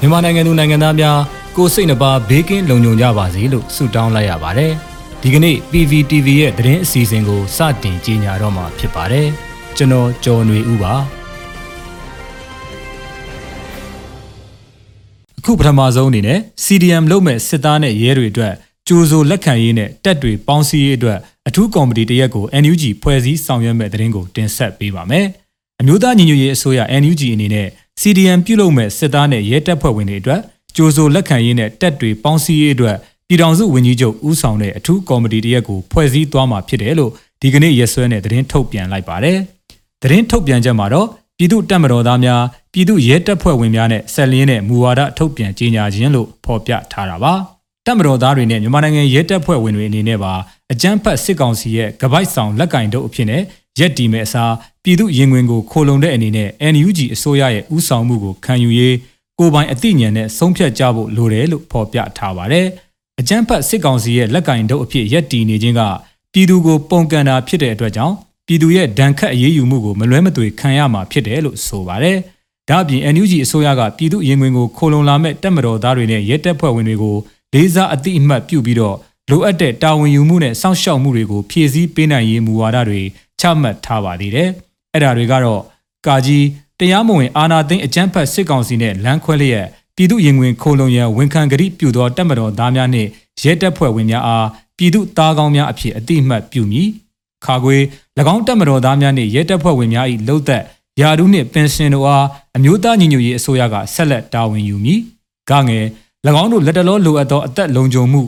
မြန်မာနိုင်ငံသူနိုင်ငံသားများကိုယ်စိတ်နှပါဘေးကင်းလုံခြုံကြပါစေလို့ဆုတောင်းလိုက်ရပါတယ်။ဒီကနေ့ PVTV ရဲ့သတင်းအစီအစဉ်ကိုစတင်ကြီးညာတော့မှာဖြစ်ပါတယ်။ကျွန်တော်ကျော်နေဦးပါ။အခုပထမဆုံးအနေနဲ့ CDM လုပ်မဲ့စစ်သားနဲ့ရဲတွေအတွက်ကြိုးစိုးလက်ခံရေးနဲ့တက်တွေပေါင်းစည်းရေးအတွက်အထူးကော်မတီတရက်ကို NUG ဖွဲ့စည်းဆောင်ရွက်မဲ့သတင်းကိုတင်ဆက်ပေးပါမယ်။အမျိုးသားညီညွတ်ရေးအစိုးရ NUG အနေနဲ့ CDM ပြုလုပ်မဲ့စစ်သားနဲ့ရဲတပ်ဖွဲ့ဝင်တွေအတွက်ကြိုးစိုးလက်ခံရေးနဲ့တက်တွေပေါင်းစည်းရေးအတွက်ပြည်ထောင်စုဝန်ကြီးချုပ်ဦးဆောင်တဲ့အထူးကော်မတီတရက်ကိုဖွဲ့စည်းသွားမှာဖြစ်တယ်လို့ဒီကနေ့ရက်စွဲနဲ့သတင်းထုတ်ပြန်လိုက်ပါတယ်။သတင်းထုတ်ပြန်ချက်မှာတော့ပြည်သူ့တပ်မတော်သားများပြည်သူ့ရဲတပ်ဖွဲ့ဝင်များနဲ့ဆက်လင်းတဲ့မူဝါဒထုတ်ပြန်ကြေညာခြင်းလို့ဖော်ပြထားတာပါ။တပ်မတော်သားတွေနဲ့မြန်မာနိုင်ငံရဲတပ်ဖွဲ့ဝင်တွေအနေနဲ့ပါအကြမ်းဖက်စစ်ကောင်စီရဲ့ကပိုက်ဆောင်လက်ကင်တို့အဖြစ်နဲ့ ရက်တီမဲ့အစားပြည်သူရင်ဝင်ကိုခိုလုံတဲ့အနေနဲ့ NUG အစိုးရရဲ့ဥဆောင်မှုကိုခံယူရေးကိုပိုင်အသိဉာဏ်နဲ့ဆုံးဖြတ်ကြဖို့လိုတယ်လို့ဖော်ပြထားပါတယ်။အကြမ်းဖက်စစ်ကောင်စီရဲ့လက်ကင်တို့အဖြစ်ရက်တီနေခြင်းကပြည်သူကိုပုံကန်တာဖြစ်တဲ့အတွက်ကြောင့်ပြည်သူရဲ့ဒဏ်ခတ်အရေးယူမှုကိုမလွဲမသွေခံရမှာဖြစ်တယ်လို့ဆိုပါတယ်။ဒါ့အပြင် NUG အစိုးရကပြည်သူရင်ဝင်ကိုခိုလုံလာမဲ့တပ်မတော်သားတွေနဲ့ရဲတပ်ဖွဲ့ဝင်တွေကိုလေးစားအသိအမှတ်ပြုပြီးတော့လိုအပ်တဲ့တာဝန်ယူမှုနဲ့စောင့်ရှောက်မှုတွေကိုဖြည့်ဆည်းပေးနိုင်ရေးမူဝါဒတွေ ချမှတ်ထားပါသေးတယ်။အဲ့ဒါတွေကတော့ကာကြီးတရားမဝင်အာဏာသိမ်းအကြမ်းဖက်စစ်ကောင်စီနဲ့လမ်းခွဲလျက်ပြည်သူရင်ဝင်ခိုလုံရန်ဝန်ခံကြိပြုသောတပ်မတော်သားများနှင့်ရဲတပ်ဖွဲ့ဝင်များအားပြည်သူသားကောင်းများအဖြစ်အတိအမှတ်ပြုမည်။ခါခွေ၎င်းတပ်မတော်သားများနှင့်ရဲတပ်ဖွဲ့ဝင်များ၏လှုပ်သက်ယာဒုနှင့်ပင်စင်တို့အားအမျိုးသားညီညွတ်ရေးအစိုးရကဆက်လက်တာဝန်ယူမည်။ကငယ်၎င်းတို့လက်တလောလိုအပ်သောအသက်လုံခြုံမှု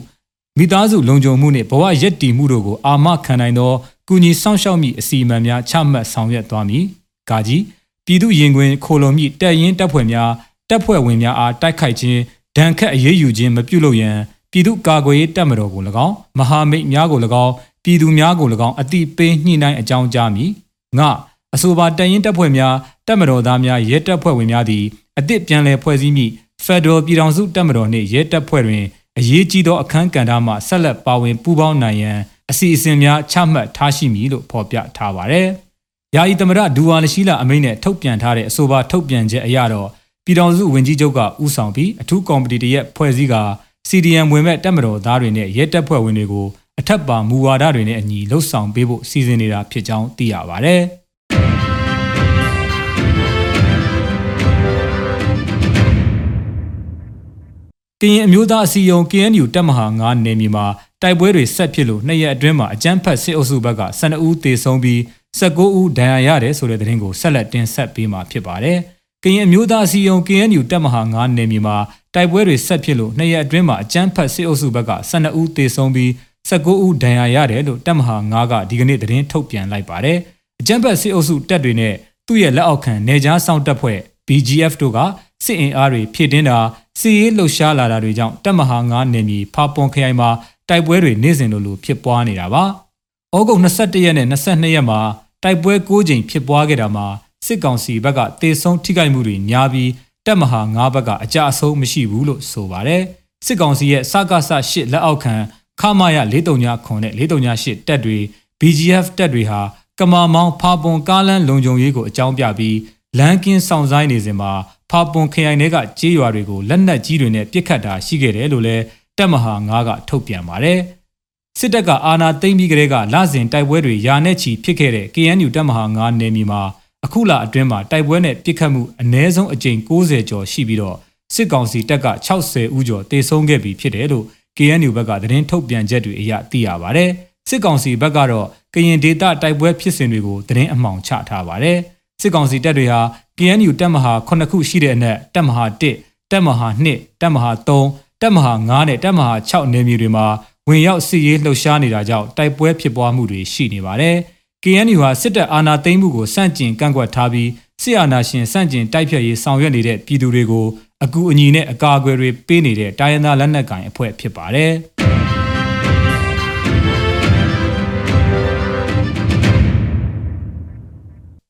မိသားစုလုံခြုံမှုနှင့်ဘဝရည်တည်မှုတို့ကိုအာမခံနိုင်သော ကုညီစောင့်ရှောက်မိအစီအမံများချမှတ်ဆောင်ရွက်သွားမည်။ကာကြီးပြည်သူရင်ခွင်ခိုလုံမိတပ်ရင်းတပ်ဖွဲ့များတပ်ဖွဲ့ဝင်များအားတိုက်ခိုက်ခြင်းဒဏ်ခတ်အရေးယူခြင်းမပြုလုပ်ရန်ပြည်သူကာကွယ်ရေးတပ်မတော်ကို၎င်းမဟာမိတ်များကို၎င်းပြည်သူများကို၎င်းအတိပေးညှိနှိုင်းအကြောင်းကြားမည်။ငါအဆိုပါတပ်ရင်းတပ်ဖွဲ့များတပ်မတော်သားများရဲတပ်ဖွဲ့ဝင်များသည်အသည့်ပြန်လည်ဖွဲ့စည်းမိ Federal ပြည်ထောင်စုတပ်မတော်နှင့်ရဲတပ်ဖွဲ့တွင်အရေးကြီးသောအခမ်းကဏ္ဍမှဆက်လက်ပါဝင်ပူးပေါင်းနိုင်ရန် အစီအစဉ်များချမှတ်ထားရှိမည်လို့ဖော်ပြထားပါတယ်။ယာယီသမရဒူဝါလရှိလာအမိန့်နဲ့ထုတ်ပြန်ထားတဲ့အဆိုပါထုတ်ပြန်ချက်အရတော့ပြည်ထောင်စုဝန်ကြီးချုပ်ကဦးဆောင်ပြီးအထူးကော်မတီတရက်ဖွဲ့စည်းက CDM ဝင်မဲ့တပ်မတော်သားတွေနဲ့ရဲတပ်ဖွဲ့ဝင်တွေကိုအထက်ပါမူဝါဒတွေနဲ့အညီလှုပ်ဆောင်ပေးဖို့စီစဉ်နေတာဖြစ်ကြောင်းသိရပါတယ်။ကရင်အမျိုးသားအစည်းအရုံး KNU တပ်မဟာ9နယ်မြေမှာ တိုက်ပွဲတွေဆက်ဖြစ်လို့နှစ်ရက်အတွင်းမှာအကြမ်းဖက်စစ်အုပ်စုဘက်က12ဦးသေဆုံးပြီး19ဦးဒဏ်ရာရတယ်ဆိုတဲ့သတင်းကိုဆက်လက်တင်ဆက်ပေးမှာဖြစ်ပါတယ်။ကရင်အမျိုးသားအစည်းအရုံး KNU တပ်မဟာ9နယ်မြေမှာတိုက်ပွဲတွေဆက်ဖြစ်လို့နှစ်ရက်အတွင်းမှာအကြမ်းဖက်စစ်အုပ်စုဘက်က12ဦးသေဆုံးပြီး19ဦးဒဏ်ရာရတယ်လို့တပ်မဟာ9ကဒီကနေ့သတင်းထုတ်ပြန်လိုက်ပါတယ်။အကြမ်းဖက်စစ်အုပ်စုတပ်တွေနဲ့သူ့ရဲ့လက်အောက်ခံနေကြားဆောင်တပ်ဖွဲ့ BGF တို့ကစစ်အင်အားတွေဖြည့်တင်းတာစီရေးလှုပ်ရှားလာတာတွေကြောင့်တပ်မဟာ9နယ်မြေဖာပွန်ခရိုင်မှာ တိုက်ပွဲတွေနေ့စဉ်လိုလိုဖြစ်ပွားနေတာပါ။ဩဂုတ်21ရက်နဲ့22ရက်မှာတိုက်ပွဲ9ကြိမ်ဖြစ်ပွားခဲ့တာမှာစစ်ကောင်စီဘက်ကတေဆုံးထိခိုက်မှုတွေများပြီးတပ်မဟာ9ဘက်ကအကြအဆုံးမရှိဘူးလို့ဆိုပါတယ်။စစ်ကောင်စီရဲ့စကားဆရှစ်လက်အောက်ခံခမာယ439ခွန်နဲ့438တပ်တွေ BGF တပ်တွေဟာကမာမောင်ဖာပွန်ကားလန်းလုံခြုံရေးကိုအကြောင်းပြပြီးလမ်းကင်းဆောင်ဆိုင်နေစဉ်မှာဖာပွန်ခရိုင်တွေကကြေးရွာတွေကိုလက်နက်ကြီးတွေနဲ့ပစ်ခတ်တာရှိခဲ့တယ်လို့လည်း တပ်မဟာ9ကထုတ်ပြန်ပါတယ်။စစ်တပ်ကအာဏာသိမ်းပြီးကတည်းကလစဉ်တိုက်ပွဲတွေယာနဲ့ချီဖြစ်ခဲ့တဲ့ KNU တပ်မဟာ9နယ်မြေမှာအခုလအတွင်းမှာတိုက်ပွဲနဲ့ပစ်ခတ်မှုအ ਨੇ ဆုံးအကြိမ်60ကျော်ရှိပြီးတော့စစ်ကောင်စီတပ်က60ဦးကျော်တေဆုံးခဲ့ပြီဖြစ်တယ်လို့ KNU ဘက်ကသတင်းထုတ်ပြန်ချက်တွေအရသိရပါတယ်။စစ်ကောင်စီဘက်ကတော့ကရင်ဒေသတိုက်ပွဲဖြစ်စဉ်တွေကိုသတင်းအမှောင်ချထားပါတယ်။စစ်ကောင်စီတပ်တွေဟာ KNU တပ်မဟာ9ခုရှိတဲ့အနက်တပ်မဟာ1တပ်မဟာ2တပ်မဟာ3 တပ်မဟာ9နဲ့တပ်မဟာ6နယ်မြေတွေမှာဝင်ရောက်စစ်ရေးလှုပ်ရှားနေတာကြောင့်တိုက်ပွဲဖြစ်ပွားမှုတွေရှိနေပါတယ်။ KNU ဟာစစ်တပ်အာဏာသိမ်းမှုကိုစန့်ကျင်ကန့်ကွက်ထားပြီးစစ်အာဏာရှင်စန့်ကျင်တိုက်ဖြတ်ရေးဆောင်ရွက်နေတဲ့ပြည်သူတွေကိုအကူအညီနဲ့အကာအကွယ်တွေပေးနေတဲ့တိုင်းရင်းသားလက်နက်ကိုင်အဖွဲ့ဖြစ်ပါတယ်။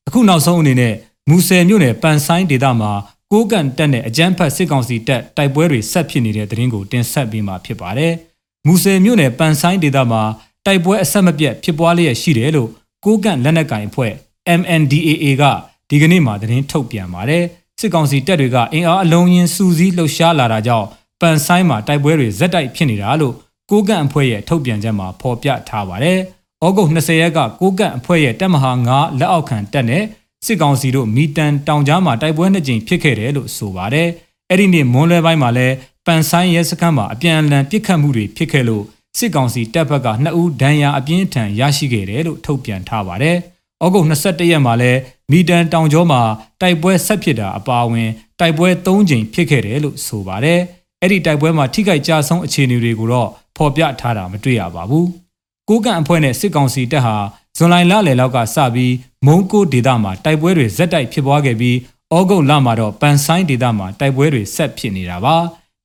အခုနောက်ဆုံးအနေနဲ့မူဆယ်မြို့နယ်ပန်ဆိုင်ဒေသမှာ ကိုးကန်တက်နဲ့အကြမ်းဖက်စစ်ကောင်စီတပ်တိုက်ပွဲတွေဆက်ဖြစ်နေတဲ့သတင်းကိုတင်ဆက်ပေးမှာဖြစ်ပါတယ်။မူဆယ်မြို့နယ်ပန်ဆိုင်ဒေသမှာတိုက်ပွဲအဆက်မပြတ်ဖြစ်ပွားလျက်ရှိတယ်လို့ကိုးကန်လက်နက်ကိုင်အဖွဲ့ MNDAA ကဒီကနေ့မှသတင်းထုတ်ပြန်ပါတယ်စစ်ကောင်စီတပ်တွေကအင်အားအလုံးရင်းစူးစီးလှုပ်ရှားလာတာကြောင့်ပန်ဆိုင်မှာတိုက်ပွဲတွေဇက်တိုက်ဖြစ်နေတာလို့ကိုကန့်အဖွဲ့ရဲ့ထုတ်ပြန်ချက်မှာဖော်ပြထားပါတယ်။ဩဂုတ်20ရက်ကကိုကန့်အဖွဲ့ရဲ့တပ်မဟာ9လက်အောက်ခံတပ်နဲ့ စစ်ကောင်စီတို့မီတန်တောင်ကြားမှာတိုက်ပွဲနှစ်ကြိမ်ဖြစ်ခဲ့တယ်လို့ဆိုပါတယ်။အဲ့ဒီနေ့မွန်းလွဲပိုင်းမှာလည်းပန်ဆိုင်ရဲစခန်းမှာအပြန်အလှန်ပစ်ခတ်မှုတွေဖြစ်ခဲ့လို့စစ်ကောင်စီတပ်ဘက်က2ဦးဒဏ်ရာအပြင်းထန်ရရှိခဲ့တယ်လို့ထုတ်ပြန်ထားပါတယ်။ဩဂုတ်21ရက်မှာလည်းမီတန်တောင်ကျောမှာတိုက်ပွဲဆက်ဖြစ်တာအပါအဝင်တိုက်ပွဲ3ကြိမ်ဖြစ်ခဲ့တယ်လို့ဆိုပါတယ်။အဲ့ဒီတိုက်ပွဲမှာထိခိုက်ကြဆုံးအခြေအနေတွေကိုတော့ဖော်ပြထားတာမတွေ့ရပါဘူး။ကိုကန့်အဖွဲ့နဲ့စစ်ကောင်စီတပ်ဟာ ဇွန်လလလယ်လောက်ကစပြီးမုံကိုဒေသမှာတိုက်ပွဲတွေဇက်တိုက်ဖြစ်ပွားခဲ့ပြီးဩဂုတ်လမှာတော့ပန်ဆိုင်ဒေသမှာတိုက်ပွဲတွေဆက်ဖြစ်နေတာပါ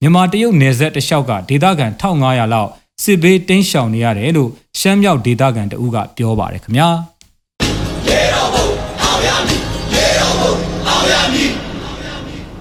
မြန်မာတရုတ်နယ်စပ်တလျှောက်ကဒေသခံ1500လောက်စစ်ဘေးတင်းရှောင်နေရတယ်လို့ရှမ်းမြောက်ဒေသခံတအူးကပြောပါတယ်ခင်ဗျာ။